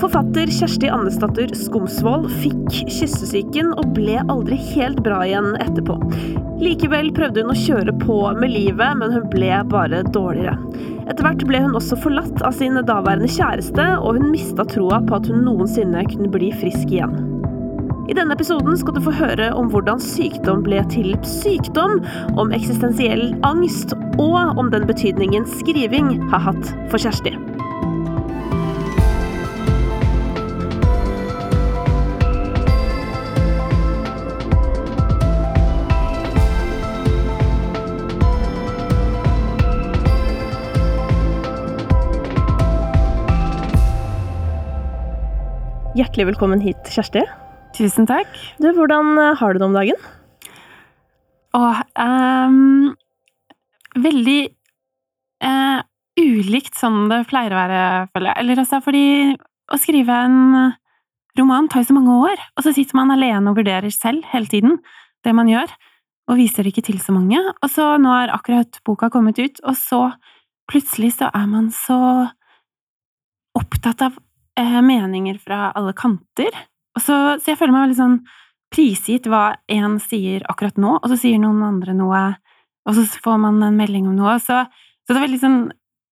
Forfatter Kjersti Andesdatter Skomsvold fikk kyssesyken og ble aldri helt bra igjen etterpå. Likevel prøvde hun å kjøre på med livet, men hun ble bare dårligere. Etter hvert ble hun også forlatt av sin daværende kjæreste, og hun mista troa på at hun noensinne kunne bli frisk igjen. I denne episoden skal du få høre om hvordan sykdom ble til sykdom, om eksistensiell angst, og om den betydningen skriving har hatt for Kjersti. Hjertelig velkommen hit, Kjersti. Tusen takk. Du, Hvordan eh, har du det om dagen? Og um, veldig uh, ulikt sånn det pleier å være, føler jeg. Eller altså, fordi å skrive en roman tar jo så mange år, og så sitter man alene og vurderer selv hele tiden det man gjør, og viser det ikke til så mange. Og så nå har akkurat boka kommet ut, og så plutselig så er man så opptatt av meninger fra alle kanter. Så, så jeg føler meg veldig sånn prisgitt hva én sier akkurat nå, og så sier noen andre noe, og så får man en melding om noe. Så, så det er veldig sånn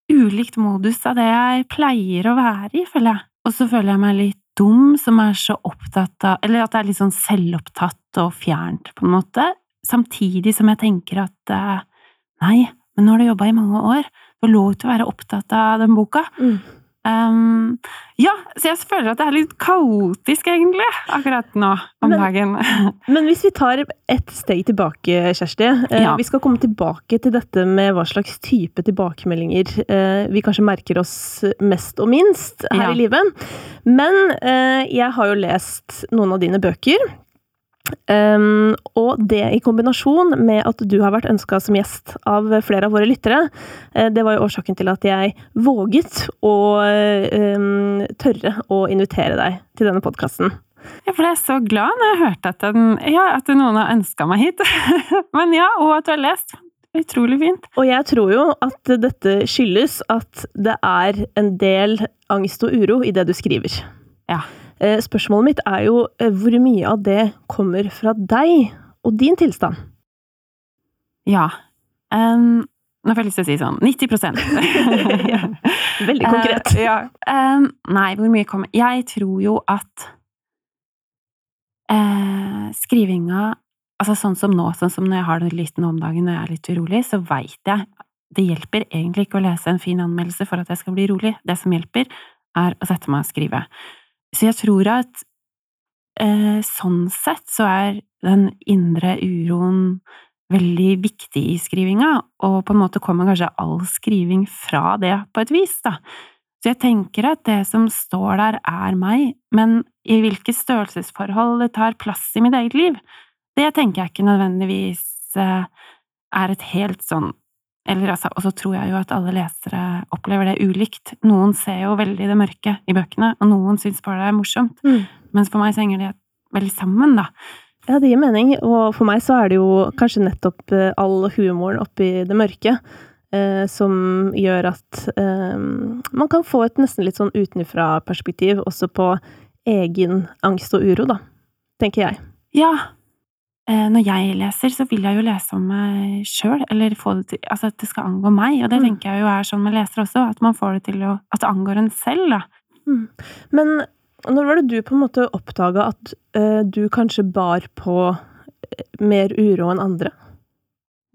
ulikt modus av det jeg pleier å være i, føler jeg. Og så føler jeg meg litt dum som er så opptatt av Eller at det er litt sånn selvopptatt og fjernt, på en måte. Samtidig som jeg tenker at eh, nei, men nå har du jobba i mange år, du har lov til å være opptatt av den boka. Mm. Um, ja, så jeg føler at det er litt kaotisk, egentlig, akkurat nå om Men- dagen. Men hvis vi tar et steg tilbake, Kjersti. eh, Ja. Vi skal komme tilbake til dette med hva slags type tilbakemeldinger eh, vi kanskje merker oss mest og minst her Ja. i livet. Men eh, jeg har jo lest noen av dine bøker. Um, og det i kombinasjon med at du har vært ønska som gjest av flere av våre lyttere, eh, det var jo årsaken til at jeg våget å um, tørre å invitere deg til denne podkasten. Jeg ble så glad når jeg hørte at, den, ja, at noen har ønska meg hit. Men ja, og at du har lest. Utrolig fint. Og jeg tror jo at dette skyldes at det er en del angst og uro i det du skriver. Ja. Eh, Spørsmålet mitt er jo eh, hvor mye av det kommer fra deg og din tilstand? Ja. Um, nå får jeg lyst til å si sånn 90 Ja, Veldig konkret. Uh, ja. Um, nei, hvor mye kommer Jeg tror jo at uh, skrivinga Altså sånn som nå, sånn som når jeg har det litt nå om dagen og jeg er litt urolig, så veit jeg det hjelper egentlig ikke å lese en fin anmeldelse for at jeg skal bli rolig. Det som hjelper, er å sette meg og skrive. Så jeg tror at eh, sånn sett så er den indre uroen veldig viktig i skrivinga, og på en måte kommer kanskje all skriving fra det på et vis, da. Så jeg tenker at det som står der, er meg, men i hvilke størrelsesforhold det tar plass i mitt eget liv, det tenker jeg ikke nødvendigvis eh, er et helt sånn eller altså, Og så tror jeg jo at alle lesere opplever det ulikt. Noen ser jo veldig det mørke i bøkene, og noen syns bare det er morsomt. Mm. Mens for meg så henger de veldig sammen, da. Ja, det gir mening. Og for meg så er det jo kanskje nettopp eh, all humoren oppi det mørke eh, som gjør at eh, man kan få et nesten litt sånn utenfra-perspektiv også på egen angst og uro, da. Tenker jeg. Ja. Eh, Når jeg leser, så vil jeg jo lese om meg sjøl, eller få det til Altså at det skal angå meg, og det Mm. tenker jeg jo er sånn med lesere også, at man får det til å At det angår en selv, da. Men når var det du på en måte oppdaga at uh, du kanskje bar på eh, mer uro enn andre?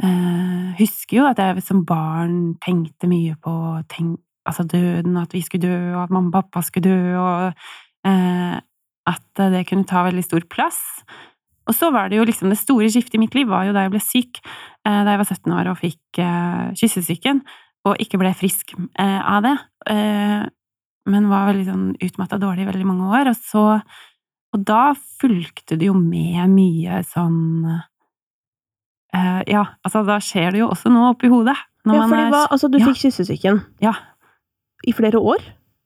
Uh, husker jo at jeg som barn tenkte mye på tenk, altså døden, at vi skulle dø, og at mamma og pappa skulle dø, og uh, at det kunne ta veldig stor plass. Og så var det jo liksom det store skiftet i mitt liv var jo da jeg ble syk, eh, da jeg var 17 år og fikk eh, kyssesyken, og ikke ble frisk eh, av det. Men var veldig sånn utmatta dårlig i veldig mange år. Og så Og da fulgte det jo med mye sånn Ja, altså da skjer det jo også noe oppi hodet. når Ja, fordi hva, altså, du ja. fikk kyssesyken Ja. i flere år?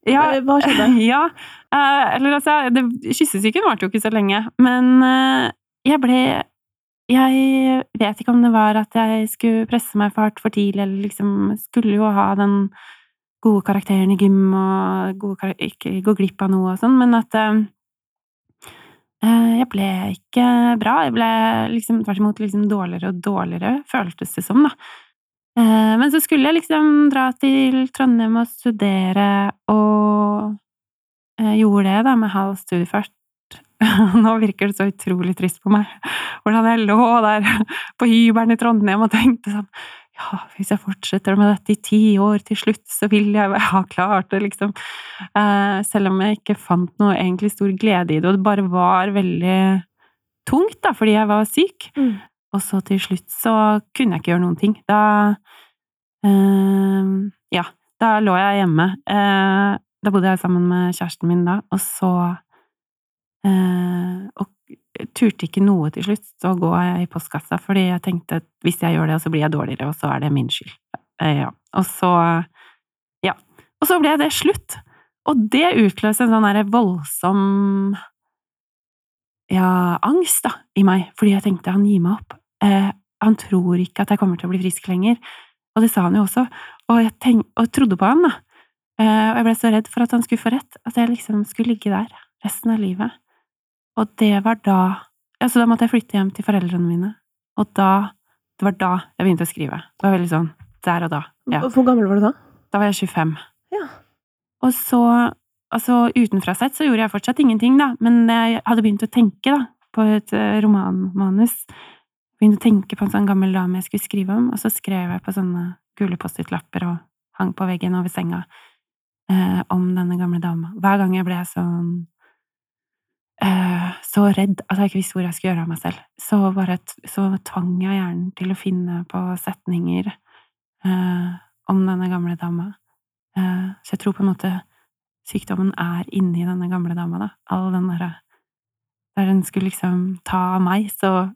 Ja, Hva skjedde? Ja, eller altså det, Kyssesyken varte jo ikke så lenge, men jeg ble Jeg vet ikke om det var at jeg skulle presse meg for hardt for tidlig, eller liksom skulle jo ha den gode karakteren i gym og gode, ikke gå glipp av noe og sånn, men at eh, jeg ble ikke bra. Jeg ble liksom tvert imot liksom dårligere og dårligere, føltes det som, da. Men så skulle jeg liksom dra til Trondheim og studere, og gjorde det da med halv studiefart. Nå virker det så utrolig trist på meg, hvordan jeg lå der på hybelen i Trondheim og tenkte sånn ja, hvis jeg fortsetter med dette i ti år til slutt, så vil jeg ha klart det, liksom. Eh, selv om jeg ikke fant noe egentlig stor glede i det, og det bare var veldig tungt, da, fordi jeg var syk. Mm. Og så til slutt så kunne jeg ikke gjøre noen ting. Da eh, Ja, da lå jeg hjemme. Eh, da bodde jeg sammen med kjæresten min da, og så Og turte ikke noe til slutt å gå i postkassa, fordi jeg tenkte at hvis jeg gjør det, så blir jeg dårligere, og så er det min skyld. Eh, ja. Og så Ja. Og så ble det slutt! Og det utløste en sånn derre voldsom ja, angst da, i meg, fordi jeg tenkte han gir meg opp. Eh, han tror ikke at jeg kommer til å bli frisk lenger. Og det sa han jo også, og jeg, tenk, og trodde på han, da. Eh, og jeg ble så redd for at han skulle få rett, at jeg liksom skulle ligge der resten av livet. Og det var da Altså, da måtte jeg flytte hjem til foreldrene mine. Og da Det var da jeg begynte å skrive. Det var veldig sånn der og da. Ja. Hvor gammel var du da? Da var jeg 25. Ja. Og så Altså, utenfra sett så gjorde jeg fortsatt ingenting, da, men jeg hadde begynt å tenke, da, på et uh, romanmanus. Begynte å tenke på en sånn gammel dame jeg skulle skrive om, og så skrev jeg på sånne gule Post-It-lapper og hang på veggen over senga eh, om denne gamle dama. Hver gang jeg ble sånn så redd at jeg ikke visste hvor jeg skulle gjøre av meg selv. Så, bare, så tvang jeg hjernen til å finne på setninger uh, om denne gamle dama. Uh, så jeg tror på en måte sykdommen er inni denne gamle dama, da. All den derre Der den skulle liksom ta av meg, så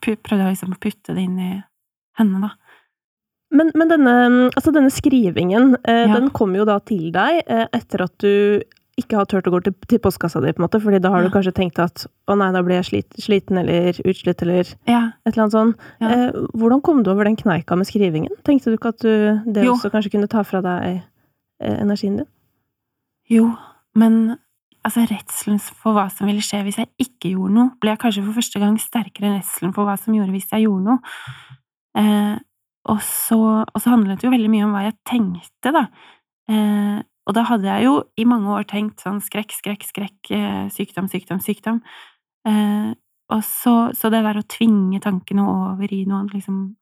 prøvde jeg liksom å putte det inn i henne, da. Men, men denne, altså denne, skrivingen, eh, ja. den kom jo da til deg eh, etter at du ikke har turt å gå til, til, postkassa di, på en måte, fordi da har ja. du kanskje tenkt at å nei, da blir jeg slit, sliten eller utslitt eller ja. et eller annet sånt. Ja. Eh, hvordan kom du over den kneika med skrivingen? Tenkte du ikke at du, det jo. også kanskje kunne ta fra deg eh, energien din? Jo, men altså redselen for hva som ville skje hvis jeg ikke gjorde noe, ble jeg kanskje for første gang sterkere enn redselen for hva som gjorde hvis jeg gjorde noe. Eh, og, så, og så handlet det jo veldig mye om hva jeg tenkte, da. Eh, og da hadde jeg jo i mange år tenkt sånn skrekk, skrekk, skrekk, eh, sykdom, sykdom, sykdom. Eh, og så, så, det der å tvinge tankene over i noe liksom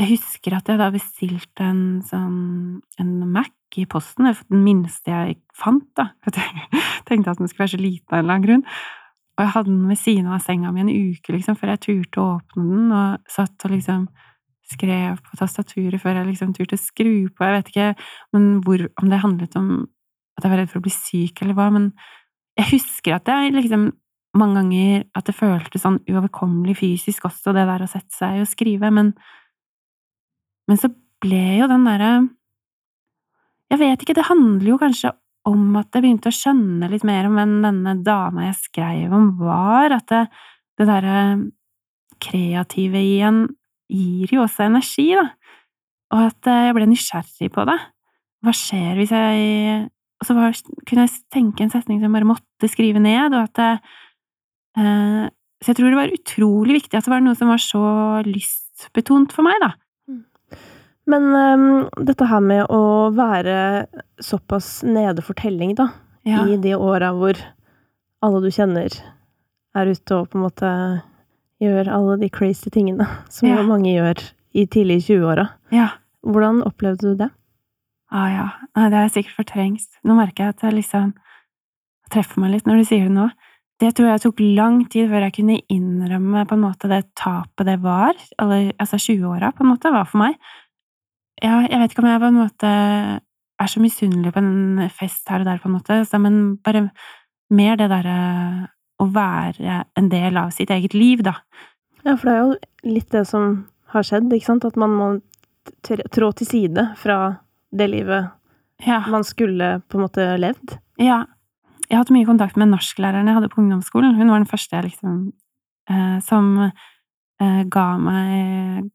Jeg husker at jeg da bestilte en sånn en Mac i posten, den minste jeg fant, da. Jeg tenkte at den skulle være så liten av en eller annen grunn. Og jeg hadde den ved siden av senga mi en uke, liksom, før jeg turte å åpne den, og satt og liksom skrev på tastaturet før jeg liksom turte å skru på. Jeg vet ikke hvor, om det handlet om at jeg var redd for å bli syk, eller hva, men jeg husker at jeg liksom mange ganger at det føltes sånn uoverkommelig fysisk også, det der å sette seg og skrive, men Men så ble jo den derre Jeg vet ikke, det handler jo kanskje om at jeg begynte å skjønne litt mer om hvem denne dama jeg skrev om, var, at det, det derre kreative i en gir jo også energi, da. Og at eh, jeg ble nysgjerrig på det. Hva skjer hvis jeg Og så var, kunne jeg tenke en setning som jeg bare måtte skrive ned, og at eh, Så jeg tror det var utrolig viktig at det var noe som var så lystbetont for meg, da. Mm. Men um, dette her med å være såpass nede for telling, da, ja. i de åra hvor alle du kjenner, er ute og på en måte gjør alle de crazy tingene som ja. mange gjør i tidlig 20-åra. Ja. Hvordan opplevde du det? Ah, ja, Det har jeg sikkert fortrengt. Nå merker jeg at jeg liksom treffer meg litt når du sier det nå. Det tror jeg tok lang tid før jeg kunne innrømme på en måte det tapet det var, eller altså 20-åra, på en måte, var for meg. Ja, jeg vet ikke om jeg på en måte er så misunnelig på en fest her og der, på en måte, men bare mer det derre å være en del av sitt eget liv, da. Ja, for det er jo litt det som har skjedd, ikke sant? At man må trå til side fra det livet ja. man skulle på en måte levd. Ja. Jeg har hatt mye kontakt med norsklæreren jeg hadde på ungdomsskolen. Hun var den første jeg liksom eh, Som eh, ga meg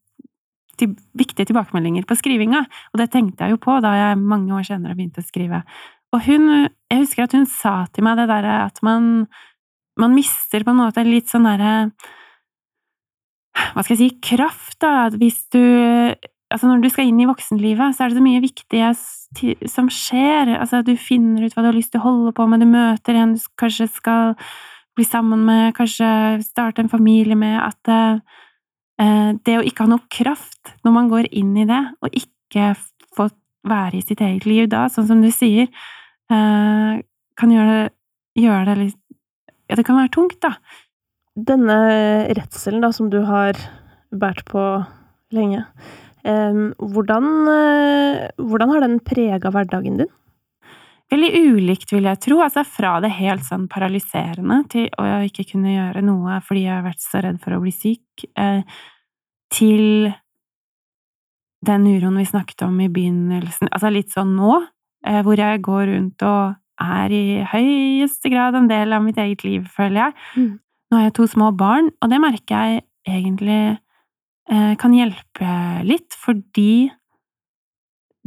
til, viktige tilbakemeldinger på skrivinga, og det tenkte jeg jo på da jeg mange år senere begynte å skrive. Og hun, jeg husker at hun sa til meg det derre at man, man mister på en måte litt sånn derre Hva skal jeg si kraft, da, hvis du Altså, når du skal inn i voksenlivet, så er det så mye viktig som skjer. Altså, du finner ut hva du har lyst til å holde på med, du møter en du kanskje skal bli sammen med, kanskje starte en familie med, at eh, det å ikke ha noe kraft når man går inn i det, og ikke få være i sitt eget liv da, sånn som du sier, eh, kan gjøre det, gjøre det litt Ja, det kan være tungt, da. Denne redselen da, som du har båret på lenge, hvordan, eh, hvordan har den prega hverdagen din? Veldig ulikt, vil jeg tro. Altså fra det helt sånn paralyserende til å ikke kunne gjøre noe fordi jeg har vært så redd for å bli syk, eh, til den uroen vi snakket om i begynnelsen, altså litt sånn nå, eh, hvor jeg går rundt og er i høyeste grad en del av mitt eget liv, føler jeg. Mm. Nå har jeg to små barn, og det merker jeg egentlig eh, kan hjelpe litt, fordi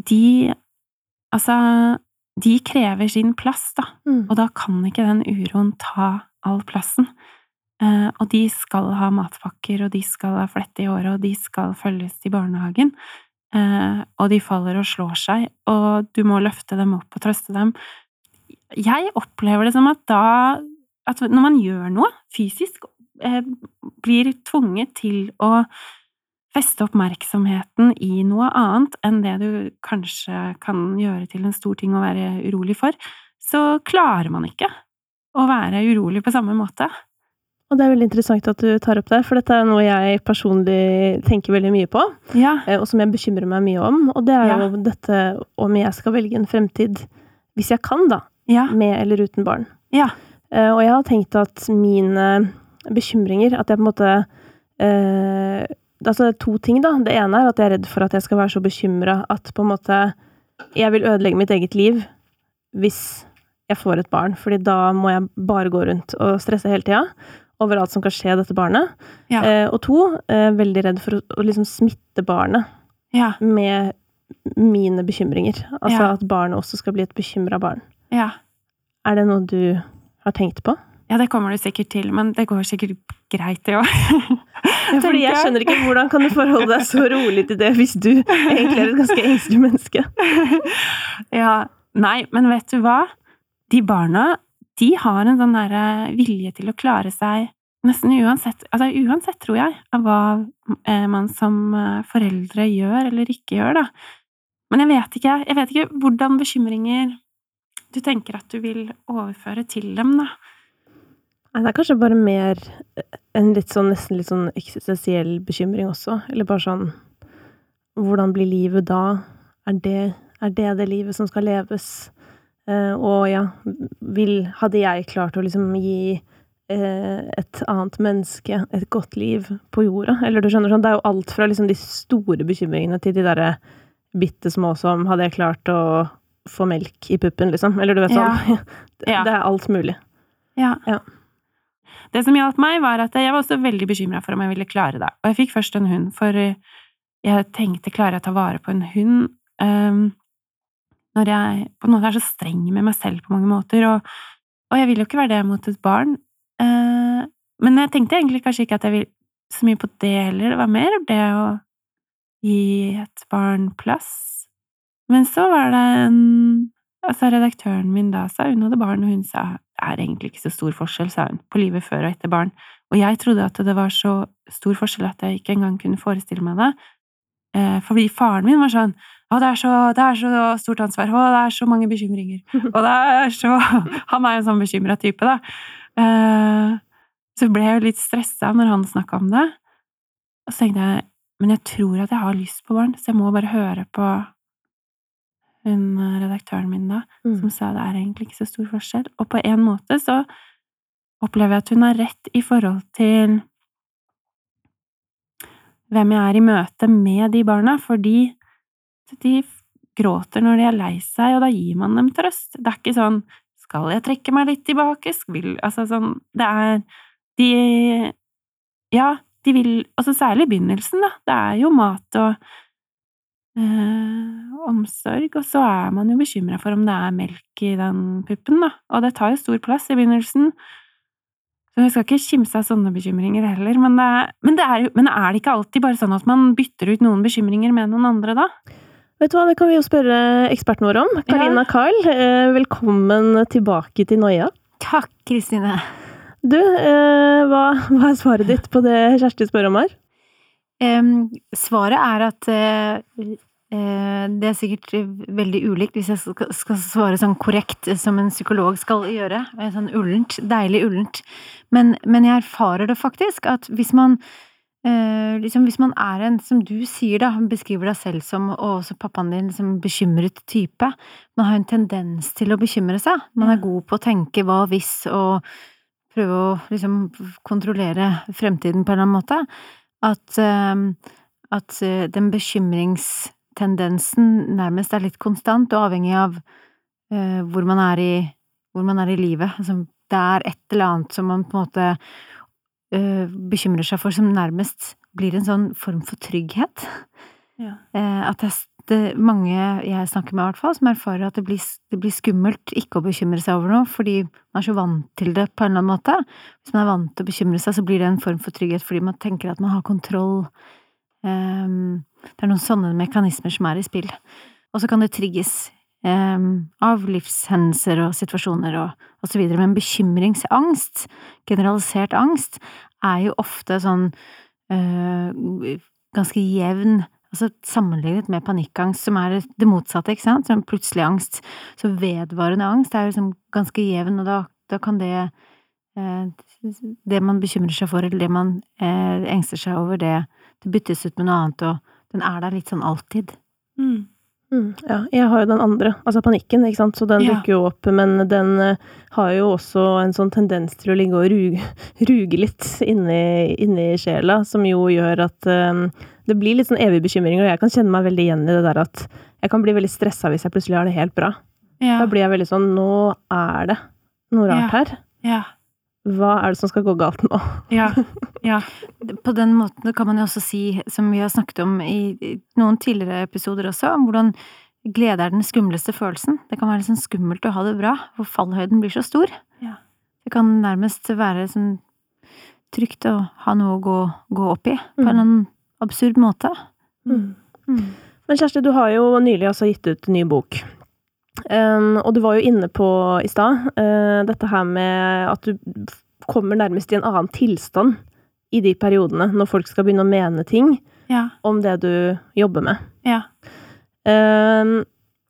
de Altså, de krever sin plass, da, mm. og da kan ikke den uroen ta all plassen. Eh, og de skal ha matpakker, og de skal ha flette i håret, og de skal følges til barnehagen. Eh, og de faller og slår seg, og du må løfte dem opp og trøste dem. Jeg opplever det som at da At når man gjør noe fysisk, eh, blir tvunget til å feste oppmerksomheten i noe annet enn det du kanskje kan gjøre til en stor ting å være urolig for, så klarer man ikke å være urolig på samme måte. Og det er veldig interessant at du tar opp det, for dette er noe jeg personlig tenker veldig mye på, ja. Eh, og som jeg bekymrer meg mye om. Og det er jo dette om jeg skal velge en fremtid, hvis jeg kan, da, ja. med eller uten barn. Ja. Uh, og jeg har tenkt at mine bekymringer At jeg på en måte uh, Altså, det er to ting, da. Det ene er at jeg er redd for at jeg skal være så bekymra at på en måte jeg vil ødelegge mitt eget liv hvis jeg får et barn, fordi da må jeg bare gå rundt og stresse hele tida over alt som kan skje dette barnet. Ja. Uh, og to, veldig redd for å, å liksom smitte barnet ja. med mine bekymringer. Altså Ja. at barnet også skal bli et bekymra barn. Ja. Er det noe du har tenkt på? ja, det kommer du sikkert til, men det går sikkert greit, det òg. Fordi jeg skjønner ikke hvordan kan du forholde deg så rolig til det hvis du egentlig er et ganske engstelig menneske. ja. Nei, men vet du hva? De barna, de har en sånn derre vilje til å klare seg nesten uansett Altså uansett, tror jeg, av hva eh, man som eh, foreldre gjør eller ikke gjør, da. Men jeg vet ikke, jeg vet ikke hvordan bekymringer du tenker at du vil overføre til dem, da. Nei, det er kanskje bare mer en litt sånn, nesten litt sånn eksistensiell bekymring også. Eller bare sånn Hvordan blir livet da? Er det er det, det livet som skal leves? Eh, og ja, vil Hadde jeg klart å liksom gi eh, et annet menneske et godt liv på jorda? Eller du skjønner sånn, det er jo alt fra liksom de store bekymringene til de derre bitte små som Hadde jeg klart å få melk i puppen, liksom? Eller du vet sånn. det, Ja. det er alt mulig. Ja. Ja. Det som hjalp meg, var at jeg var også veldig bekymra for om jeg ville klare det. Og jeg fikk først en hund, for eh, jeg tenkte klarer jeg å ta vare på en hund um, når jeg på en måte er så streng med meg selv på mange måter, og, og jeg vil jo ikke være det mot et barn. Uh, men jeg tenkte egentlig kanskje ikke at jeg vil så mye på det heller, det var mer det å gi et barn plass. Men så var det en Altså, redaktøren min da sa hun hadde barn, og hun sa det er egentlig ikke så stor forskjell, sa hun, på livet før og etter barn. Og jeg trodde at det var så stor forskjell at jeg ikke engang kunne forestille meg det. Eh, fordi faren min var sånn å, det er, så, det er så stort ansvar, å, det er så mange bekymringer. Og det er så Han er jo en sånn bekymra type, da. Eh, så ble jeg jo litt stressa når han snakka om det. Og så tenkte jeg men jeg tror at jeg har lyst på barn, så jeg må bare høre på hun eh, redaktøren min da, Mm. som sa det er egentlig ikke så stor forskjell. Og på en måte så opplever jeg at hun har rett i forhold til hvem jeg er i møte med de barna, fordi de gråter når de er lei seg, og da gir man dem trøst. Det er ikke sånn skal jeg trekke meg litt tilbake, vil Altså sånn Det er De Ja, de vil Altså særlig i begynnelsen, da. Det er jo mat og eh, omsorg, og så er man jo bekymra for om det er melk i den puppen, da. Og det tar jo stor plass i begynnelsen. Så jeg skal ikke kimse av sånne bekymringer heller, men, det, men, det er, men er det ikke alltid bare sånn at man bytter ut noen bekymringer med noen andre, da? Vet du hva, det kan vi jo spørre eksperten vår om. Karina ja. Carl, eh, velkommen tilbake til Noia. Takk, Kristine. Du, eh, hva, hva, er svaret ditt på det Kjersti spør om her? Um, svaret er at uh, det er sikkert veldig ulikt hvis jeg skal, svare sånn korrekt som en psykolog skal gjøre. Sånn ullent. Deilig ullent. Men, men jeg erfarer det faktisk, at hvis man liksom hvis man er en, som du sier da, beskriver deg selv som, og også pappaen din, som bekymret type, man har en tendens til å bekymre seg. Man er god på å tenke hva hvis, og prøve å liksom kontrollere fremtiden på en eller annen måte, at, at den den bekymringstendensen nærmest er litt konstant og avhengig av uh, hvor man er i, hvor man er i livet. Altså, det er et eller annet som man på en måte bekymrer seg for, som nærmest blir en sånn form for trygghet. Ja. At det, det mange jeg snakker med, i hvert fall, som erfarer at det blir, det blir, skummelt ikke å bekymre seg over noe, fordi man er så vant til det på en eller annen måte. Hvis man er vant til å bekymre seg, så blir det en form for trygghet fordi man tenker at man har kontroll. Um, det er noen sånne mekanismer som er i spill. Og så kan det trigges eh, av livshendelser og situasjoner og, og så videre. Men bekymringsangst, generalisert angst, er jo ofte sånn eh, ganske jevn Altså sammenlignet med panikkangst, som er det motsatte, ikke sant, som plutselig angst. Så vedvarende angst er liksom ganske jevn, og da, da kan det eh, Det man bekymrer seg for, eller det man eh, engster seg over, det, det, byttes ut med noe annet, og den er der litt sånn alltid. Mm. Mm, ja, jeg har jo den andre, altså panikken, ikke sant, så den ja. dukker jo opp, men den uh, har jo også en sånn tendens til å ligge og ruge, ruge litt inni, inni sjela, som jo gjør at um, det blir litt sånn evige bekymringer, og jeg kan kjenne meg veldig igjen i det der at jeg kan bli veldig stressa hvis jeg plutselig har det helt bra. Ja. Da blir jeg veldig sånn Nå er det noe rart her. Ja. Hva er det som skal gå galt nå? Ja. ja. På den måten kan man jo også si, som vi har snakket om i noen tidligere episoder også, om hvordan glede er den skumleste følelsen. Det kan være sånn skummelt å ha det bra, for fallhøyden blir så stor. Ja. Det kan nærmest være sånn trygt å ha noe å gå, gå opp i, på en eller annen absurd måte. Mm. Mm. Men Kjersti, du har jo nylig også gitt ut en ny bok. Um, og du var jo inne på i stad uh, dette her med at du kommer nærmest i en annen tilstand i de periodene når folk skal begynne å mene ting ja. om det du jobber med. Ja. Um,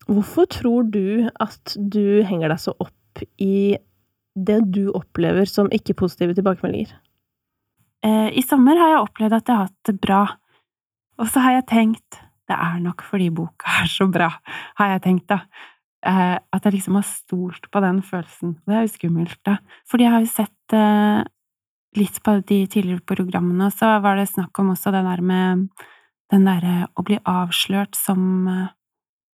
hvorfor tror du at du henger deg så opp i det du opplever som ikke-positive tilbakemeldinger? Uh, I sommer har jeg opplevd at jeg har hatt det bra, og så har jeg tenkt det er nok fordi boka er så bra, har jeg tenkt, da. Eh, at jeg liksom har stolt på den følelsen. Det er jo skummelt, da. Fordi jeg har jo sett eh, litt på de tidligere programmene, og så var det snakk om også det der med den derre å bli avslørt som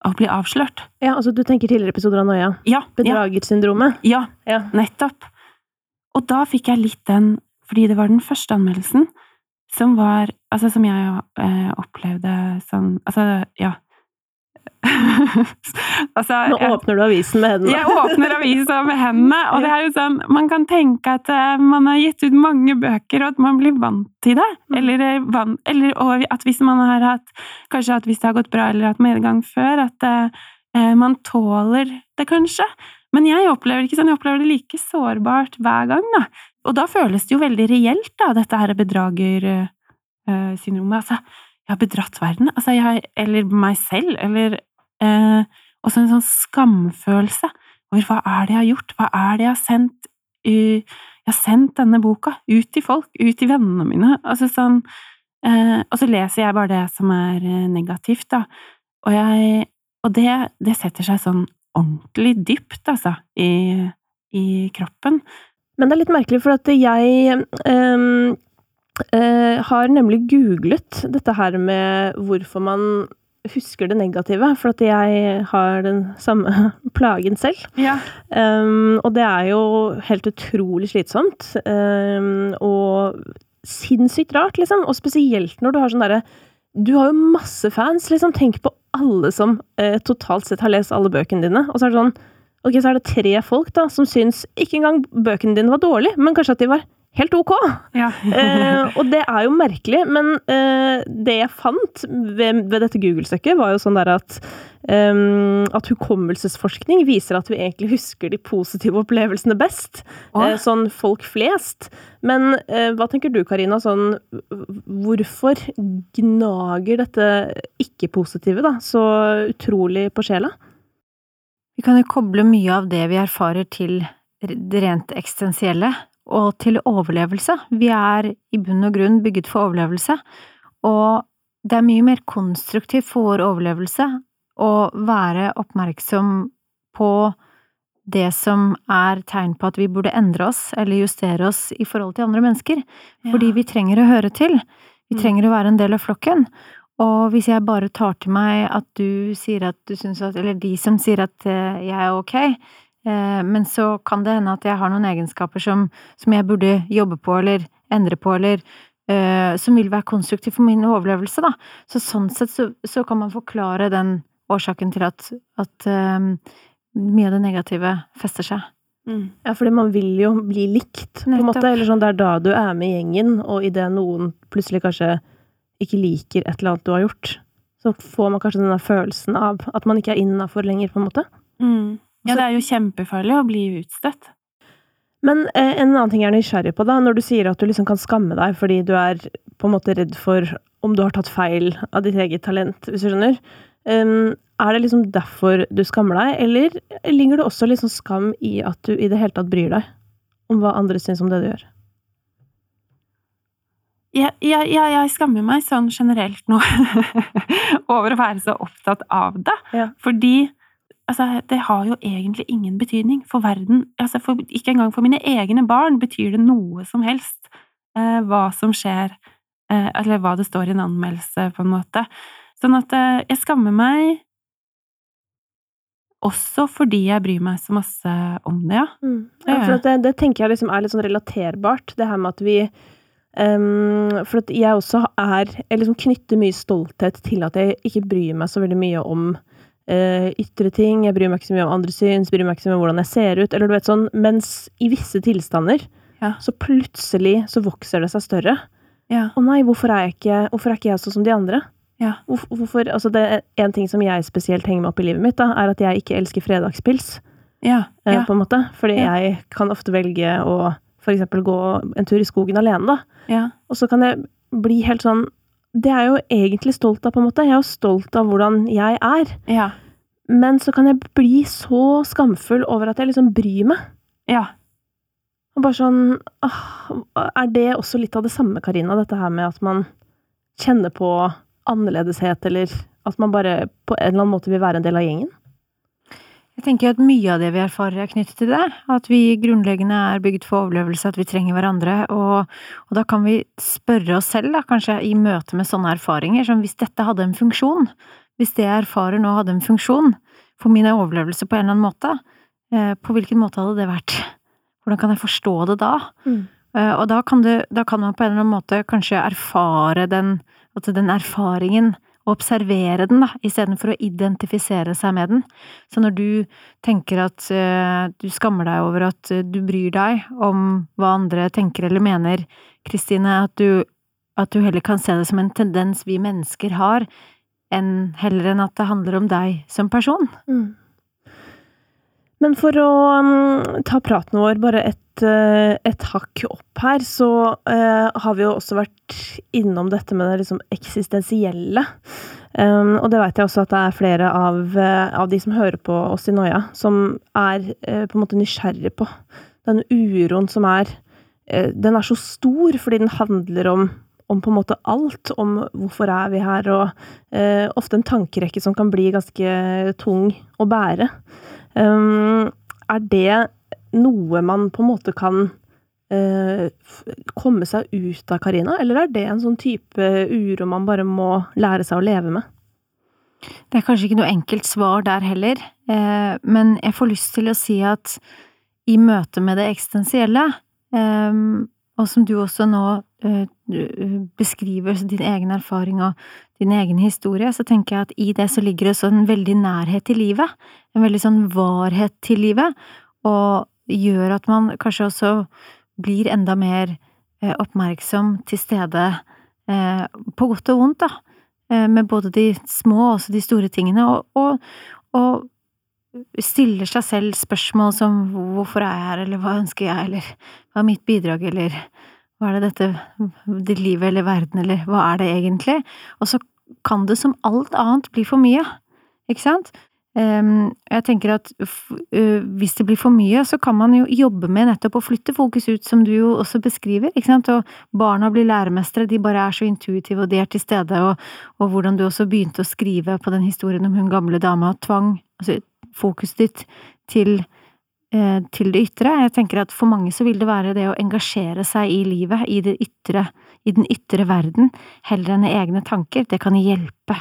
Å bli avslørt. Ja, altså du tenker tidligere episoder av Noia? Ja. Bedragersyndromet? Ja, ja, nettopp. Og da fikk jeg litt den fordi det var den første anmeldelsen som var Altså, som jeg eh, opplevde sånn Altså, ja. altså, Nå åpner du avisen med hendene. jeg åpner avisen med hendene, og det er jo sånn Man kan tenke at uh, man har gitt ut mange bøker, og at man blir vant til det. Mm. Eller, eh, van, eller at hvis man har hatt Kanskje at hvis det har gått bra, eller hatt medgang før, at uh, man tåler det, kanskje. Men jeg opplever det ikke sånn. Jeg opplever det like sårbart hver gang, da. Og da føles det jo veldig reelt, da, dette her bedragersyndromet. Altså, jeg har bedratt verden, altså, jeg, eller meg selv, eller eh, også en sånn skamfølelse over hva er det jeg har gjort, hva er det jeg har sendt uh, Jeg har sendt denne boka ut til folk, ut til vennene mine, altså sånn eh, Og så leser jeg bare det som er eh, negativt, da, og jeg Og det, det setter seg sånn ordentlig dypt, altså, i, i kroppen. Men det er litt merkelig, for at jeg um, har nemlig googlet dette her med hvorfor man husker det negative, for at jeg har den samme plagen selv. Ja. Um, og det er jo helt utrolig slitsomt. Um, og sinnssykt rart, liksom. Og spesielt når du har sånn derre Du har jo masse fans, liksom. Tenk på alle som uh, totalt sett har lest alle bøkene dine. Og så er det sånn Ok, så er det tre folk da, som syns ikke engang bøkene dine var dårlige, men kanskje at de var helt ok. Ja. eh, og det er jo merkelig, men eh, det jeg fant ved, ved dette Google-søket, var jo sånn der at um, at hukommelsesforskning viser at vi egentlig husker de positive opplevelsene best. Eh, sånn folk flest. Men uh, hva tenker du, Karina, sånn Hvorfor gnager dette ikke-positive da så utrolig på sjela? Vi kan jo koble mye av det vi erfarer til det rent eksistensielle, og til overlevelse. Vi er i bunn og grunn bygget for overlevelse, og det er mye mer konstruktivt for vår overlevelse å være oppmerksom på det som er tegn på at vi burde endre oss eller justere oss i forhold til andre mennesker, fordi vi trenger å høre til. Vi trenger å være en del av flokken. Og hvis jeg bare tar til meg at du sier at du syns at Eller de som sier at eh, jeg er ok, men så kan det hende at jeg har noen egenskaper som, som jeg burde jobbe på eller endre på, eller uh, som vil være konstruktiv for min overlevelse, da. Så sånn sett så, så kan man forklare den årsaken til at, at um, mye av det negative fester seg. Mm. Ja, fordi man vil jo bli likt, på en måte. Eller sånn, det er da du er med i gjengen, og idet noen plutselig kanskje ikke liker et eller annet du har gjort, så får man kanskje denne følelsen av at man ikke er innafor lenger, på en måte. Mm. Ja, det er jo kjempefarlig å bli utstøtt. Men eh, en annen ting jeg er nysgjerrig på, da, når du sier at du liksom kan skamme deg fordi du er på en måte redd for om du har tatt feil av ditt eget talent, hvis du skjønner. Um, er det liksom derfor du skammer deg, eller ligger det også liksom skam i at du i det hele tatt bryr deg om hva andre syns om det du gjør? Ja, ja, ja, jeg skammer meg sånn generelt nå over å være så opptatt av det. Ja. Fordi altså, det har jo egentlig ingen betydning for verden. Altså, for, ikke engang for mine egne barn betyr det noe som helst eh, hva som skjer, eh, eller hva det står i en anmeldelse, på en måte. Sånn at eh, jeg skammer meg også fordi jeg bryr meg så masse om det, ja. Mm. ja for det, det, tenker jeg liksom er litt sånn relaterbart, det her med at vi um, For at jeg også er Jeg liksom knytter mye stolthet til at jeg ikke bryr meg så veldig mye om uh, ytre ting. Jeg bryr meg ikke så mye om andre syns, bryr meg ikke så mye om hvordan jeg ser ut, eller du vet sånn. Mens i visse tilstander Ja. så plutselig så vokser det seg større. Ja. Å nei, hvorfor er, jeg ikke, hvorfor er ikke jeg sånn som de andre? Ja. Hvorfor, hvorfor, altså det er En ting som jeg spesielt henger meg opp i livet mitt, da, er at jeg ikke elsker fredagspils. Ja. eh, Ja. På en måte. Fordi jeg kan ofte velge å for eksempel gå en tur i skogen alene, da. ja. Og så kan jeg bli helt sånn Det er jeg jo egentlig stolt av, på en måte. Jeg er jo stolt av hvordan jeg er. Ja. Men så kan jeg bli så skamfull over at jeg liksom bryr meg. Ja. Og bare sånn åh, Er det også litt av det samme, Karina? Dette her med at man kjenner på annerledeshet, eller at man bare på en eller annen måte vil være en del av gjengen? Jeg tenker at mye av det vi erfarer er knyttet til det. At vi grunnleggende er bygd for overlevelse, at vi trenger hverandre. Og, og da kan vi spørre oss selv, da, kanskje i møte med sånne erfaringer, som hvis dette hadde en funksjon, hvis det jeg erfarer nå hadde en funksjon for min overlevelse på en eller annen måte, eh, på hvilken måte hadde det vært? Hvordan kan jeg forstå det da? Mm. Eh, og da kan, det, da kan man på en eller annen måte kanskje erfare den, at den erfaringen, og observere den, da, istedenfor å identifisere seg med den. Så når du tenker at uh, du skammer deg over at uh, du bryr deg om hva andre tenker eller mener, Kristine, at at du heller kan se det som en tendens vi mennesker har, enn heller enn at det handler om deg som person. Mm. Men for å um, ta praten vår bare et, uh, et hakk opp her, så uh, har vi jo også vært innom dette med det liksom eksistensielle. Um, og det vet jeg også at det er flere av, uh, av de som hører på oss i Noia, som er på en måte nysgjerrig på den uroen som er Den er så stor fordi den handler om om på en måte alt, om hvorfor er vi her, og ofte en tankerekke som kan bli ganske tung å bære. Um, er det noe man på en måte kan uh, komme seg ut av, Karina? Eller er det en sånn type uro man bare må lære seg å leve med? Det er kanskje ikke noe enkelt svar der heller, eh, men jeg får lyst til å si at i møte med det eksistensielle, eh, og som du også nå beskriver din egen erfaring og din egen historie, så tenker jeg at i det så ligger det så en veldig nærhet til livet. En veldig sånn varhet til livet, og gjør at man kanskje også blir enda mer eh, oppmerksom til stede, eh, på godt og vondt, da. Eh, med både de små og også de store tingene, og, og, og stiller seg selv spørsmål som hvorfor er jeg her, eller hva ønsker jeg, eller hva er mitt bidrag, eller hva er det dette, det livet eller verden, eller hva er det egentlig? Og så kan det som alt annet bli for mye, ikke sant? Ehm, jeg tenker at hvis det blir for mye, så kan man jo jobbe med nettopp å flytte fokus ut, som du jo også beskriver, ikke sant, og barna blir læremestere, de bare er så intuitive, og de er til stede, og, og hvordan du også begynte å skrive på den historien om hun gamle dama tvang altså fokuset ditt til, til det ytre. Jeg tenker at for mange så vil det være det å engasjere seg i livet, i det ytre, i den ytre verden, heller enn i egne tanker. Det kan hjelpe.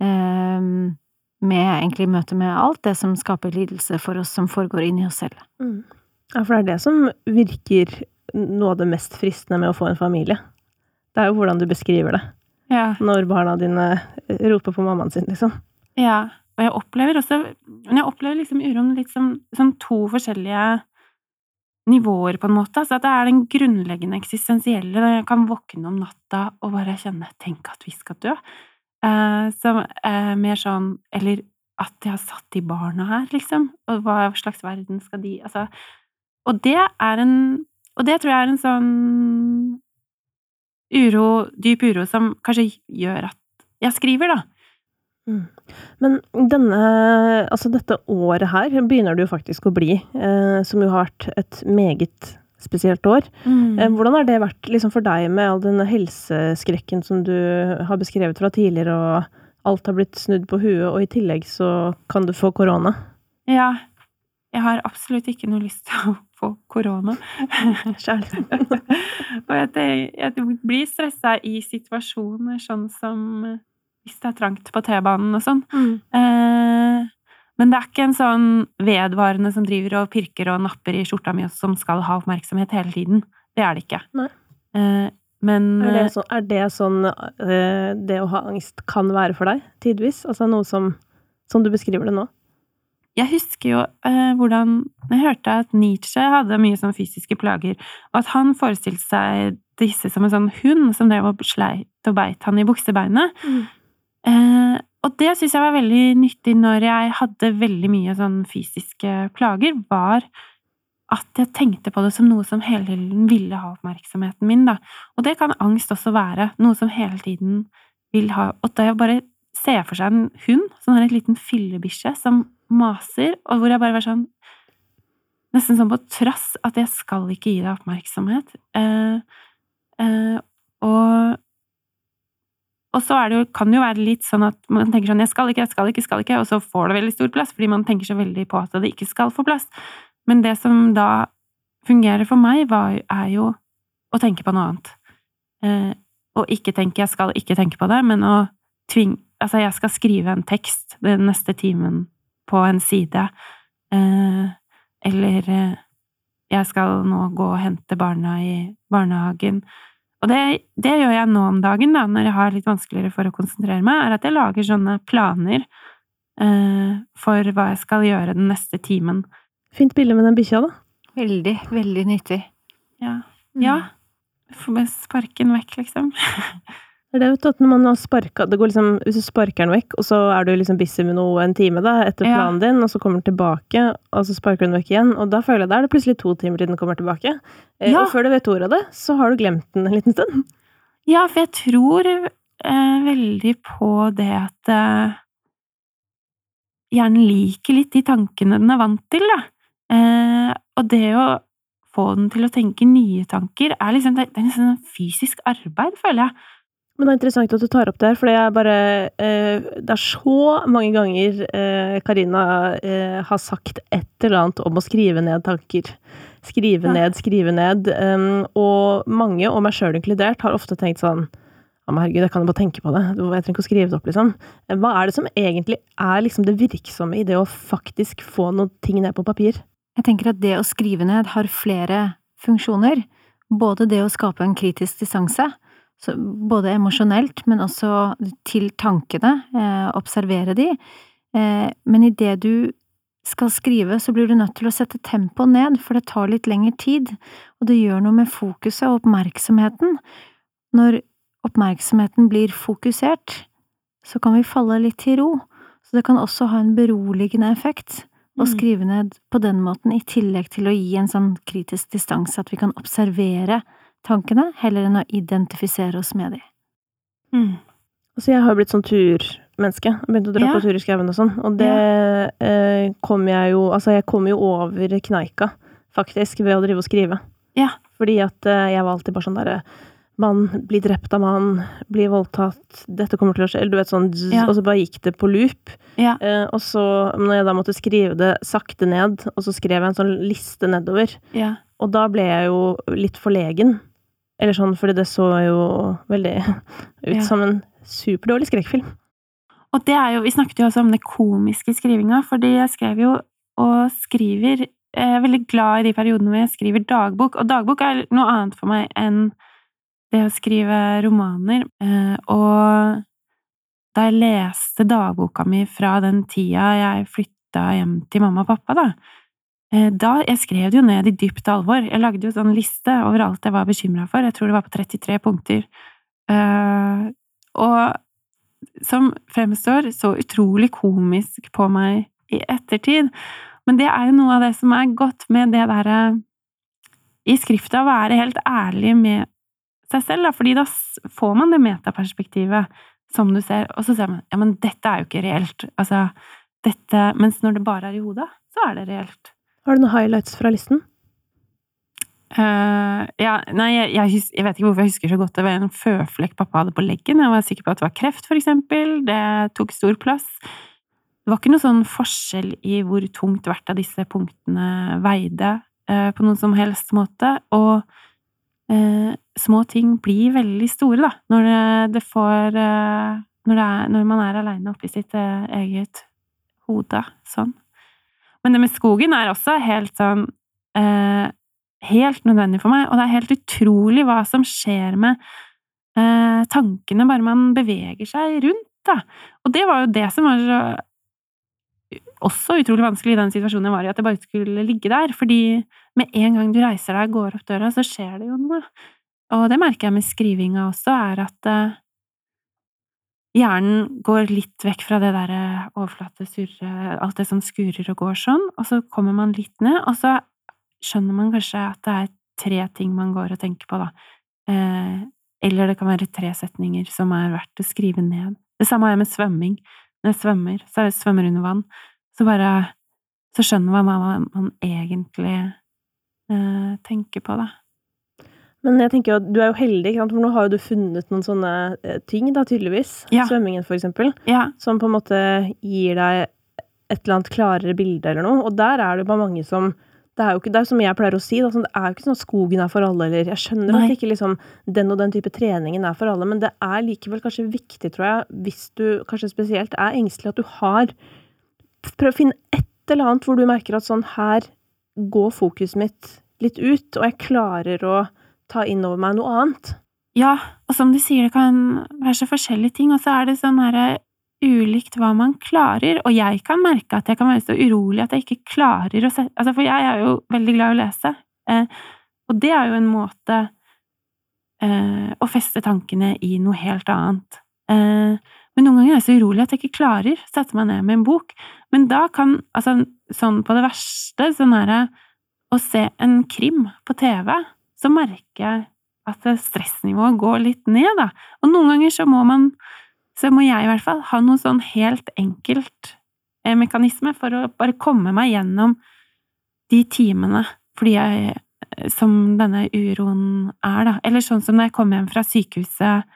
Um, med egentlig møte med alt det som skaper lidelse for oss som foregår inni oss selv. Mm. Ja, for det er det som virker noe av det mest fristende med å få en familie. Det er jo hvordan du beskriver det. Ja. Når barna dine roper på mammaen sin, liksom. Ja, og jeg opplever også Men jeg opplever liksom uroen litt som, som to forskjellige nivåer, på en måte. Altså at det er den grunnleggende eksistensielle, når jeg kan våkne om natta og bare kjenne 'tenk at vi skal dø'. Eh, som er eh, mer sånn Eller at jeg har satt de barna her, liksom. Og hva slags verden skal de Altså Og det er en Og det tror jeg er en sånn uro, dyp uro, som kanskje gjør at jeg skriver, da. Mm. Men denne Altså, dette året her begynner det jo faktisk å bli, eh, som jo har vært et meget spesielt år. Mm. Eh, hvordan har det vært liksom, for deg med all denne helseskrekken som du har beskrevet fra tidligere, og alt har blitt snudd på huet, og i tillegg så kan du få korona? Ja. Jeg har absolutt ikke noe lyst til å få korona. Og jeg, jeg blir stressa i situasjoner sånn som hvis det er trangt på T-banen og sånn. Mm. Eh, men det er ikke en sånn vedvarende som driver og pirker og napper i skjorta mi, som skal ha oppmerksomhet hele tiden. Det er det ikke. Eh, men er det, så, er det sånn eh, det å ha angst kan være for deg, tidvis? Altså noe som Som du beskriver det nå? Jeg husker jo eh, hvordan Jeg hørte at Nietzsche hadde mye sånn fysiske plager, og at han forestilte seg disse som en sånn hund som drev og sleit og beit han i buksebeinet. Mm. Eh, og det syns jeg var veldig nyttig når jeg hadde veldig mye sånn fysiske plager, var at jeg tenkte på det som noe som hele tiden ville ha oppmerksomheten min, da. Og det kan angst også være. Noe som hele tiden vil ha Og da jeg bare ser for seg en hund som har en liten fillebikkje som maser, og hvor jeg bare var sånn Nesten sånn på trass at jeg skal ikke gi deg oppmerksomhet. Eh, eh, og og så det jo, kan det jo være litt sånn at man tenker sånn 'jeg skal ikke, jeg skal ikke, jeg skal ikke', og så får det veldig stor plass, fordi man tenker så veldig på at det ikke skal få plass. Men det som da fungerer for meg, var, er jo å tenke på noe annet. Eh, og ikke tenke 'jeg skal ikke tenke på det', men å tvinge Altså, jeg skal skrive en tekst den neste timen på en side, eh, eller eh, jeg skal nå gå og hente barna i barnehagen. Og det, det, gjør jeg nå om dagen, da, når jeg har litt vanskeligere for å konsentrere meg, er at jeg lager sånne planer eh, for hva jeg skal gjøre den neste timen. Fint bilde med den bikkja, da. Veldig, veldig nyttig. Ja. Mm. Ja. bare sparke den vekk, liksom. Det er det, at når man har sparka det går liksom, Hvis du sparker den vekk, og så er du liksom busy med noe en time da, etter planen ja. din, og så kommer den tilbake, og så sparker du den vekk igjen, og da føler jeg da er det plutselig to timer til den kommer tilbake. Eh, ja. Og før du vet ordet av det, så har du glemt den en liten stund. Ja, for jeg tror eh, veldig på det at eh, Hjernen liker litt de tankene den er vant til, da. Eh, og det å få den til å tenke nye tanker er liksom, det er liksom fysisk arbeid, føler jeg. Men det er interessant at du tar opp det her, for jeg bare eh, Det er så mange ganger eh, Karina eh, har sagt et eller annet om å skrive ned tanker. Skrive ja. ned, skrive ned. Um, og mange, og meg sjøl inkludert, har ofte tenkt sånn ja, men herregud, jeg kan jo bare tenke på det. Jeg trenger ikke å skrive det opp, liksom. Hva er det som egentlig er liksom det virksomme i det å faktisk få noen ting ned på papir? Jeg tenker at det å skrive ned har flere funksjoner. både det å skape en kritisk distanse, så både emosjonelt, men også til tankene, eh, observere de, eh, men idet du skal skrive, så blir du nødt til å sette tempoet ned, for det tar litt lengre tid, og det gjør noe med fokuset og oppmerksomheten. Når oppmerksomheten blir fokusert, så kan vi falle litt til ro, så det kan også ha en beroligende effekt å Mm. skrive ned på den måten, i tillegg til å gi en sånn kritisk distanse, at vi kan observere tankene, heller enn å identifisere oss med dem. Mm. Altså, jeg har jo blitt sånn turmenneske. Begynt å dra Ja. på tur i skauen og sånn. Og det eh, kom jeg jo Altså, jeg kom jo over kneika, faktisk, ved å drive og skrive. Ja. Fordi at eh, jeg var alltid bare sånn derre Mann blir drept av mann, blir voldtatt, dette kommer til å skje Eller du vet sånn zzz, Ja. Og så bare gikk det på loop. Ja. Eh, og så, når jeg da måtte skrive det sakte ned, og så skrev jeg en sånn liste nedover, Ja. og da ble jeg jo litt forlegen. Eller sånn, fordi det så jo veldig ut Ja. som en superdårlig skrekkfilm. Og det er jo, vi snakket jo også om det komiske skrivinga, fordi jeg skrev jo og skriver Jeg er veldig glad i de periodene hvor jeg skriver dagbok, og dagbok er noe annet for meg enn det å skrive romaner. Eh, Og da jeg leste dagboka mi fra den tida jeg flytta hjem til mamma og pappa, da eh, da, Jeg skrev det jo ned i dypt alvor. Jeg lagde jo sånn liste over alt jeg var bekymra for. Jeg tror det var på 33 punkter. Eh, og som fremstår så utrolig komisk på meg i ettertid. Men det er jo noe av det som er godt med det derre i skrifta, å være helt ærlig med seg selv, da, fordi da får man det metaperspektivet som du ser, og så ser man ja, men dette er jo ikke reelt. Altså, dette Mens når det bare er i hodet, så er det reelt. Har du noen highlights fra listen? Uh, ja, nei, jeg, jeg, jeg vet ikke hvorfor jeg husker så godt det var en føflekk pappa hadde på leggen. Jeg var sikker på at det var kreft, for eksempel. Det tok stor plass. Det var ikke noen sånn forskjell i hvor tungt hvert av disse punktene veide, uh, på noen som helst måte. Og uh, små ting blir veldig store, da, når det, det får når, det er, når man er aleine oppi sitt eget hode. Sånn. Men det med skogen er også helt sånn eh, helt nødvendig for meg, og det er helt utrolig hva som skjer med eh, tankene bare man beveger seg rundt, da. Og det var jo det som var så også utrolig vanskelig i den situasjonen jeg var i, at jeg bare skulle ligge der, fordi med en gang du reiser deg og går opp døra, så skjer det jo noe. Og det merker jeg med skrivinga også, er at eh, hjernen går litt vekk fra det derre overflate surre, alt det som skurer og går sånn, og så kommer man litt ned, og så skjønner man kanskje at det er tre ting man går og tenker på, da. Eh, eller det kan være tre setninger som er verdt å skrive ned. Det samme har jeg med svømming. Når jeg svømmer, så jeg svømmer under vann, så bare Så skjønner man hva man, man egentlig eh, tenker på, da. Men jeg tenker jo at du er jo heldig, for nå har jo du funnet noen sånne eh, ting, da, tydeligvis. Ja. Svømmingen, for eksempel. Ja, Som på en måte gir deg et eller annet klarere bilde eller noe. Og der er det jo bare mange som Det er jo ikke, det er som jeg pleier å si, da, sånn, det er jo ikke sånn at skogen er for alle, eller Jeg skjønner at ikke liksom den og den type treningen er for alle, men det er likevel kanskje viktig, tror jeg, hvis du kanskje spesielt er engstelig, at du har Prøv å finne et eller annet hvor du merker at sånn her går fokuset mitt litt ut, og jeg klarer å ta inn over meg noe annet. Ja, og som du sier, det kan være så forskjellige ting, og så er det sånn herre ulikt hva man klarer, og jeg kan merke at jeg kan være så urolig at jeg ikke klarer å se Altså, for jeg er jo veldig glad i å lese, eh, og det er jo en måte eh, å feste tankene i noe helt annet. Eh, men noen ganger er jeg så urolig at jeg ikke klarer å sette meg ned med en bok. Men da kan, altså sånn på det verste, sånn herre å se en krim på TV, så merker jeg at stressnivået går litt ned, da. Og noen ganger så må man, så må jeg i hvert fall, ha noe sånn helt enkelt eh, mekanisme for å bare komme meg gjennom de timene, fordi jeg, eh, som denne uroen er, da. Eller sånn som da jeg kom hjem fra sykehuset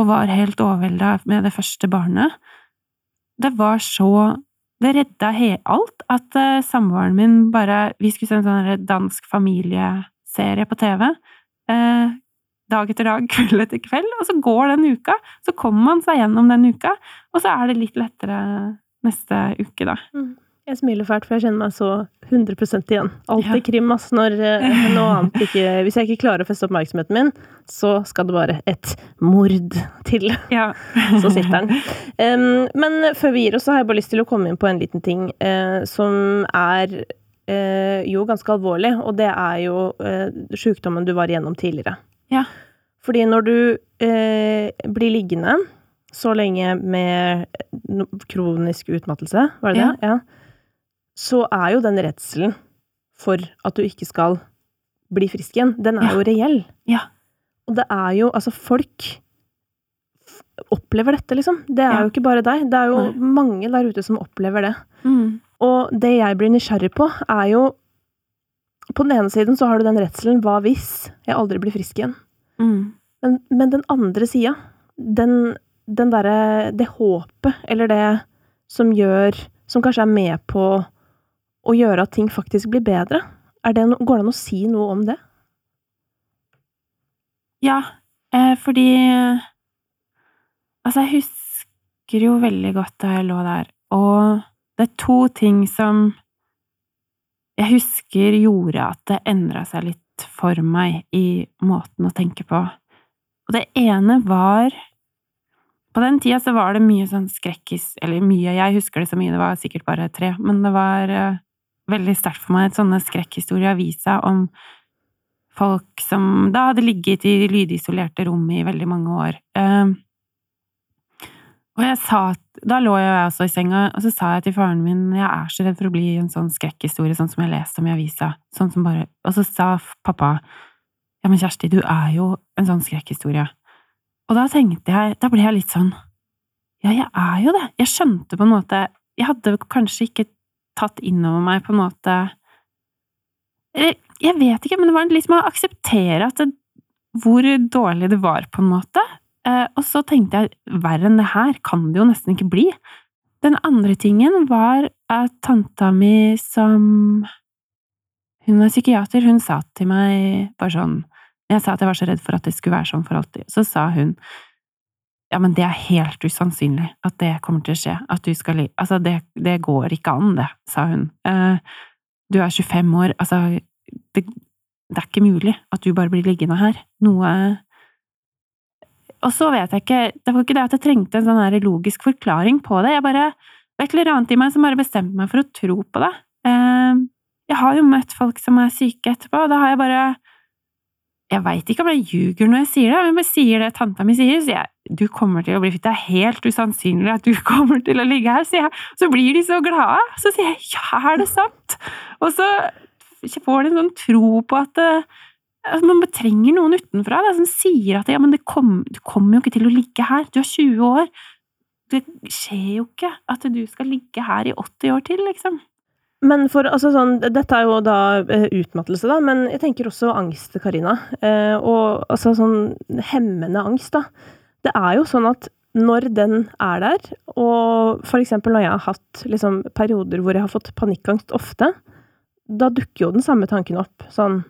og var helt overvelda med det første barnet. Det var så Det redda alt at samboeren min bare Vi skulle se en sånn dansk dansk familieserie på TV. eh, dag etter dag, kveld etter kveld, og så går den uka. Så kommer man seg gjennom den uka, og så er det litt lettere neste uke, da. Jeg smiler fælt, for jeg kjenner meg så 100 igjen. Alltid Ja. krim, ass. Når eh, noe annet ikke Hvis jeg ikke klarer å feste oppmerksomheten min, så skal det bare et mord til. Ja. Så sitter den. Um, men før vi gir oss, så har jeg bare lyst til å komme inn på en liten ting eh, som er jo ganske alvorlig, og det er jo eh, sykdommen du var igjennom tidligere. Ja. Fordi når du eh, blir liggende så lenge med kronisk utmattelse, var det Ja. det? Ja. Så er jo den redselen for at du ikke skal bli frisk igjen, den er Ja. jo reell. Ja. Og det er jo Altså, folk opplever dette, liksom. Det er jo ikke bare deg. Det er jo Nei. mange der ute som opplever det. Mm. Og det jeg blir nysgjerrig på, er jo På den ene siden så har du den redselen hva hvis jeg aldri blir frisk igjen? Mm. Men, men den andre sida, den, den derre Det håpet, eller det som gjør Som kanskje er med på å gjøre at ting faktisk blir bedre. Det no, går det an å si noe om det? Ja, eh, fordi Altså, jeg husker jo veldig godt da jeg lå der, og det er to ting som jeg husker gjorde at det endra seg litt for meg i måten å tenke på. Og det ene var På den tida så var det mye sånn skrekkis Eller mye, jeg husker det så mye, det var sikkert bare tre, men det var uh, veldig sterkt for meg, sånne skrekkhistorier i avisa om folk som da hadde ligget i lydisolerte rom i veldig mange år. Uh, og jeg sa Da lå jeg også i senga, og så sa jeg til faren min jeg er så redd for å bli en sånn skrekkhistorie, sånn som jeg leste om i avisa. Sånn som bare Og så sa pappa ja, men Kjersti, du er jo en sånn skrekkhistorie. Og da tenkte jeg Da ble jeg litt sånn Ja, jeg er jo det. Jeg skjønte på en måte Jeg hadde kanskje ikke tatt inn over meg på en måte jeg vet ikke, men det var litt med å akseptere at det, hvor dårlig det var, på en måte. Eh, og så tenkte jeg verre enn det her kan det jo nesten ikke bli. Den andre tingen var at tanta mi som Hun er psykiater, hun sa til meg bare sånn Jeg sa at jeg var så redd for at det skulle være sånn for alltid. Så sa hun ja, men det er helt usannsynlig at det kommer til å skje. At du skal li... Altså, det, det går ikke an, det, sa hun. Eh, du er 25 år, altså det, det er ikke mulig at du bare blir liggende her. Noe Og så vet jeg ikke Det var ikke det at jeg trengte en sånn logisk forklaring på det. Jeg bare Det var et eller annet i meg som bare bestemte meg for å tro på det. Eh, Jeg har jo møtt folk som er syke etterpå, og da har jeg bare Jeg veit ikke om jeg ljuger når jeg sier det, men jeg bare sier det tanta mi sier, så sier jeg du kommer til å bli fitt. det er helt usannsynlig at du kommer til å ligge her, sier jeg. Så blir de så glade. Så sier jeg ja, er det sant? Og så får de en sånn tro på at eh, altså, man trenger noen utenfra da, som sier at ja, men kom, du kommer jo ikke til å ligge her, du er 20 år. Det skjer jo ikke at du skal ligge her i 80 år til, liksom. Men for, altså sånn, dette er jo da eh, utmattelse, da, men jeg tenker også angst, Karina. Eh, og altså sånn hemmende angst, da. Det er jo sånn at når den er der, og for eksempel når jeg har hatt liksom, perioder hvor jeg har fått panikkangst ofte, da dukker jo den samme tanken opp. Sånn,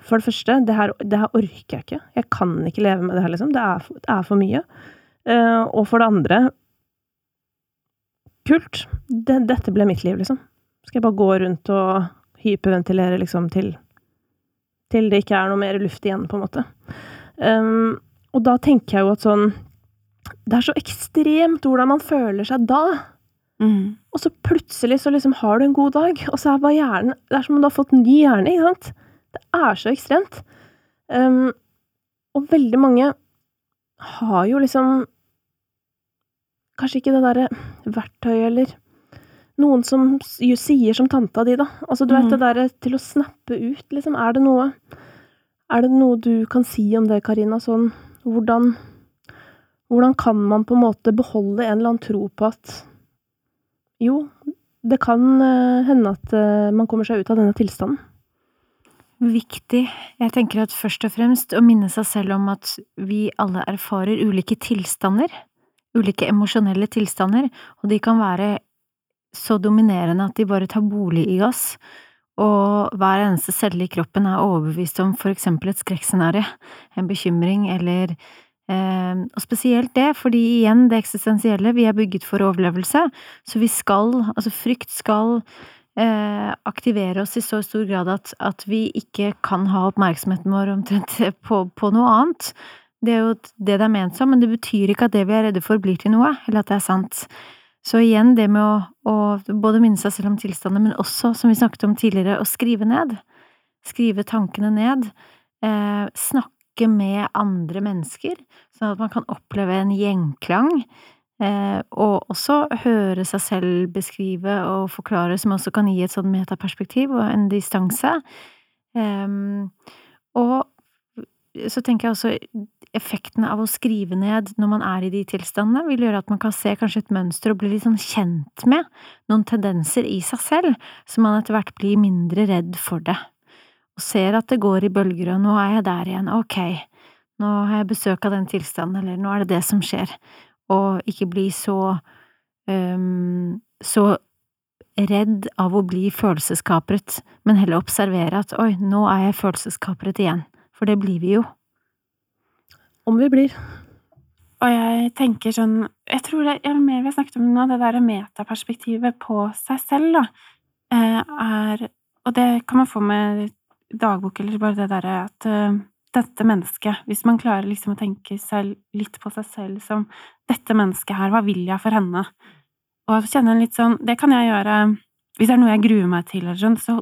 for det første, det her, det her orker jeg ikke. Jeg kan ikke leve med det her, liksom. Det er, for- det er for mye. Uh, og for det andre Kult. Det, dette ble mitt liv, liksom. Skal jeg bare gå rundt og hyperventilere liksom til Til det ikke er noe mer luft igjen, på en måte. Um, og da tenker jeg jo at sånn Det er så ekstremt hvordan man føler seg da. Mm. Og så plutselig så liksom har du en god dag, og så er bare hjernen Det er som om du har fått ny hjerne, ikke sant? Det er så ekstremt. Um, og veldig mange har jo liksom Kanskje ikke det derre verktøyet, eller noen som sier som tanta di, da. Altså, du vet Mm. det derre til å snappe ut, liksom. Er det noe Er det noe du kan si om det, Karina? Sånn hvordan Hvordan kan man på en måte beholde en eller annen tro på at jo, det kan eh, hende at eh, man kommer seg ut av denne tilstanden. Viktig. Jeg tenker at først og fremst å minne seg selv om at vi alle erfarer ulike tilstander. Ulike emosjonelle tilstander, og de kan være så dominerende at de bare tar bolig i oss. Og hver eneste celle i kroppen er overbevist om for eksempel et skrekkscenario, en bekymring eller og spesielt det, fordi igjen, det eksistensielle, vi er bygget for overlevelse, så vi skal, altså frykt skal eh, aktivere oss i så stor grad at, at vi ikke kan ha oppmerksomheten vår omtrent på, på noe annet. Det er jo det det er ment som, men det betyr ikke at det vi er redde for, blir til noe, eller at det er sant. Så igjen, det med å, å både minne seg selv om tilstander, men også, som vi snakket om tidligere, å skrive ned. Skrive tankene ned. Eh, snakke med andre mennesker, sånn at man kan oppleve en gjenklang. Eh, og også høre seg selv beskrive og forklare, som også kan gi et sånn metaperspektiv og en distanse. Eh, og så tenker jeg også effekten av å skrive ned når man er i de tilstandene, vil gjøre at man kan se kanskje et mønster og bli litt sånn kjent med noen tendenser i seg selv, så man etter hvert blir mindre redd for det. Og ser at det går i bølger, og nå er jeg der igjen, ok, nå har jeg besøk av den tilstanden, eller nå er det det som skjer, og ikke bli så um, så redd av å bli følelseskapret, men heller observere at oi, nå er jeg følelseskapret igjen, for det blir vi jo. Om vi blir. Og jeg tenker sånn Jeg tror det er mer vi har snakket om nå, det der metaperspektivet på seg selv, da, eh, er Og det kan man få med dagbok, eller bare det derre at uh, dette mennesket Hvis man klarer liksom å tenke selv, litt på seg selv som Dette mennesket her, hva vil jeg for henne? Og kjenne en litt sånn Det kan jeg gjøre Hvis det er noe jeg gruer meg til, eller sånn, så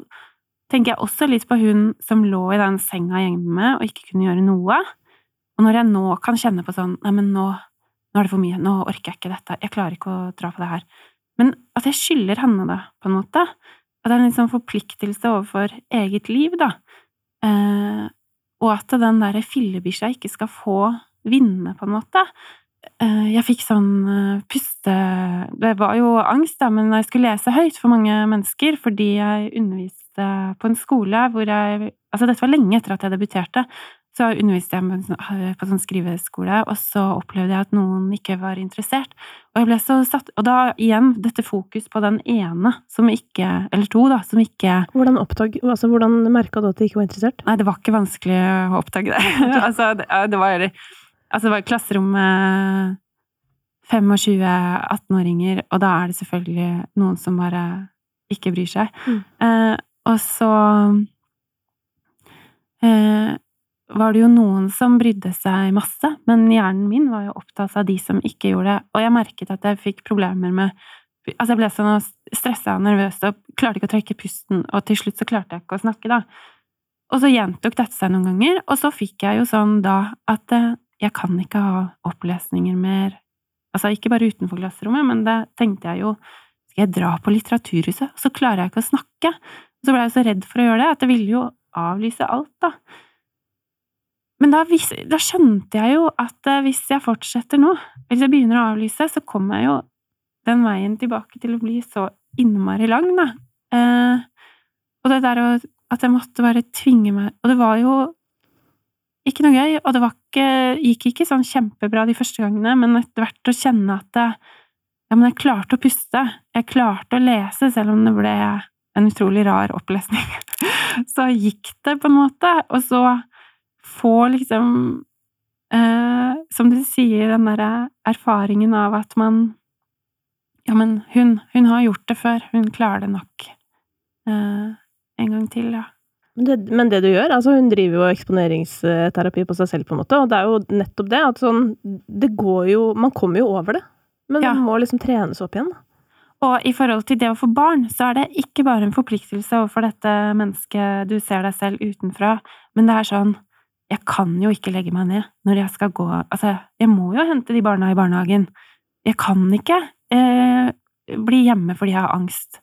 tenker jeg også litt på hun som lå i den senga hjemme og ikke kunne gjøre noe. Og når jeg nå kan kjenne på sånn Nei, men nå, nå er det for mye. Nå orker jeg ikke dette. Jeg klarer ikke å dra på det her. Men at jeg skylder henne det, på en måte. At det er en litt sånn forpliktelse overfor eget liv, da. Eh, og at den derre fillebikkja ikke skal få vinne, på en måte. Eh, jeg fikk sånn eh, puste... Det var jo angst, da, men jeg skulle lese høyt for mange mennesker fordi jeg underviste på en skole hvor jeg Altså, dette var lenge etter at jeg debuterte, så underviste jeg sånn, eh, på sånn skriveskole, og så opplevde jeg at noen ikke var interessert. Og jeg ble så satt Og da igjen dette fokus på den ene som ikke Eller to, da, som ikke Hvordan oppdag, altså hvordan merka du at de ikke var interessert? Nei, det var ikke vanskelig å oppdage det. altså, det, det var Altså, det var klasserommet 25 18-åringer, og da er det selvfølgelig noen som bare ikke bryr seg. Mm. Eh, og så eh, var det jo noen som brydde seg masse, men hjernen min var jo opptatt av de som ikke gjorde det, og jeg merket at jeg fikk problemer med Altså, jeg ble sånn stressa og nervøs og klarte ikke å trekke pusten, og til slutt så klarte jeg ikke å snakke, da. Og så gjentok dette seg noen ganger, og så fikk jeg jo sånn da at eh, jeg kan ikke ha opplesninger mer Altså, ikke bare utenfor klasserommet, men det tenkte jeg jo Skal jeg dra på Litteraturhuset? Og så klarer jeg ikke å snakke. Og så ble jeg så redd for å gjøre det at jeg ville jo avlyse alt, da. Men da, da, skjønte jeg jo at eh, hvis jeg fortsetter nå, hvis jeg begynner å avlyse, så kommer jeg jo den veien tilbake til å bli så innmari lang, da. Eh, og det der at jeg måtte bare tvinge meg Og det var jo ikke noe gøy, og det ikke, gikk ikke sånn kjempebra de første gangene, men etter hvert å kjenne at det, ja, men jeg klarte å puste, jeg klarte å lese, selv om det ble en utrolig rar opplesning, så gikk det på en måte, og så få liksom eh, Som du sier, den derre erfaringen av at man Ja, men hun, hun har gjort det før. Hun klarer det nok. Eh, en gang til, ja. Men det, men det, du gjør, altså hun driver jo eksponeringsterapi på seg selv, på en måte, og det er jo nettopp det at sånn Det går jo Man kommer jo over det, men ja. man må liksom trenes opp igjen. Og i forhold til det å få barn, så er det ikke bare en forpliktelse overfor dette mennesket du ser deg selv utenfra, men det er sånn jeg kan jo ikke legge meg ned når jeg skal gå Altså, jeg må jo hente de barna i barnehagen. Jeg kan ikke eh, bli hjemme fordi jeg har angst.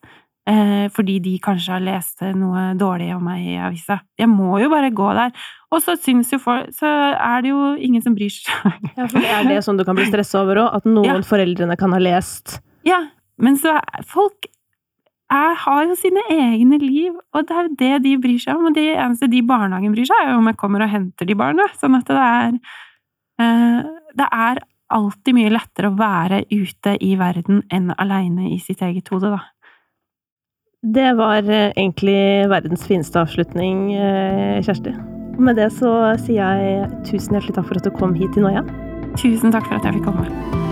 Eh, fordi de kanskje har lest noe dårlig om meg i avisa. Jeg må jo bare gå der. Og så syns jo folk Så er det jo ingen som bryr seg. ja, for Er det sånn du kan bli stressa over òg? At noen ja. foreldrene kan ha lest Ja, men så folk jeg har jo sine egne liv, og det er jo det de bryr seg om. Og det eneste de i barnehagen bryr seg, er jo om jeg kommer og henter de barna. Sånn at det er uh, Det er alltid mye lettere å være ute i verden enn aleine i sitt eget hode, da. Det var eh, egentlig verdens fineste avslutning, eh, Kjersti. Med det så sier jeg tusen hjertelig takk for at du kom hit til Noia. Tusen takk for at jeg fikk komme.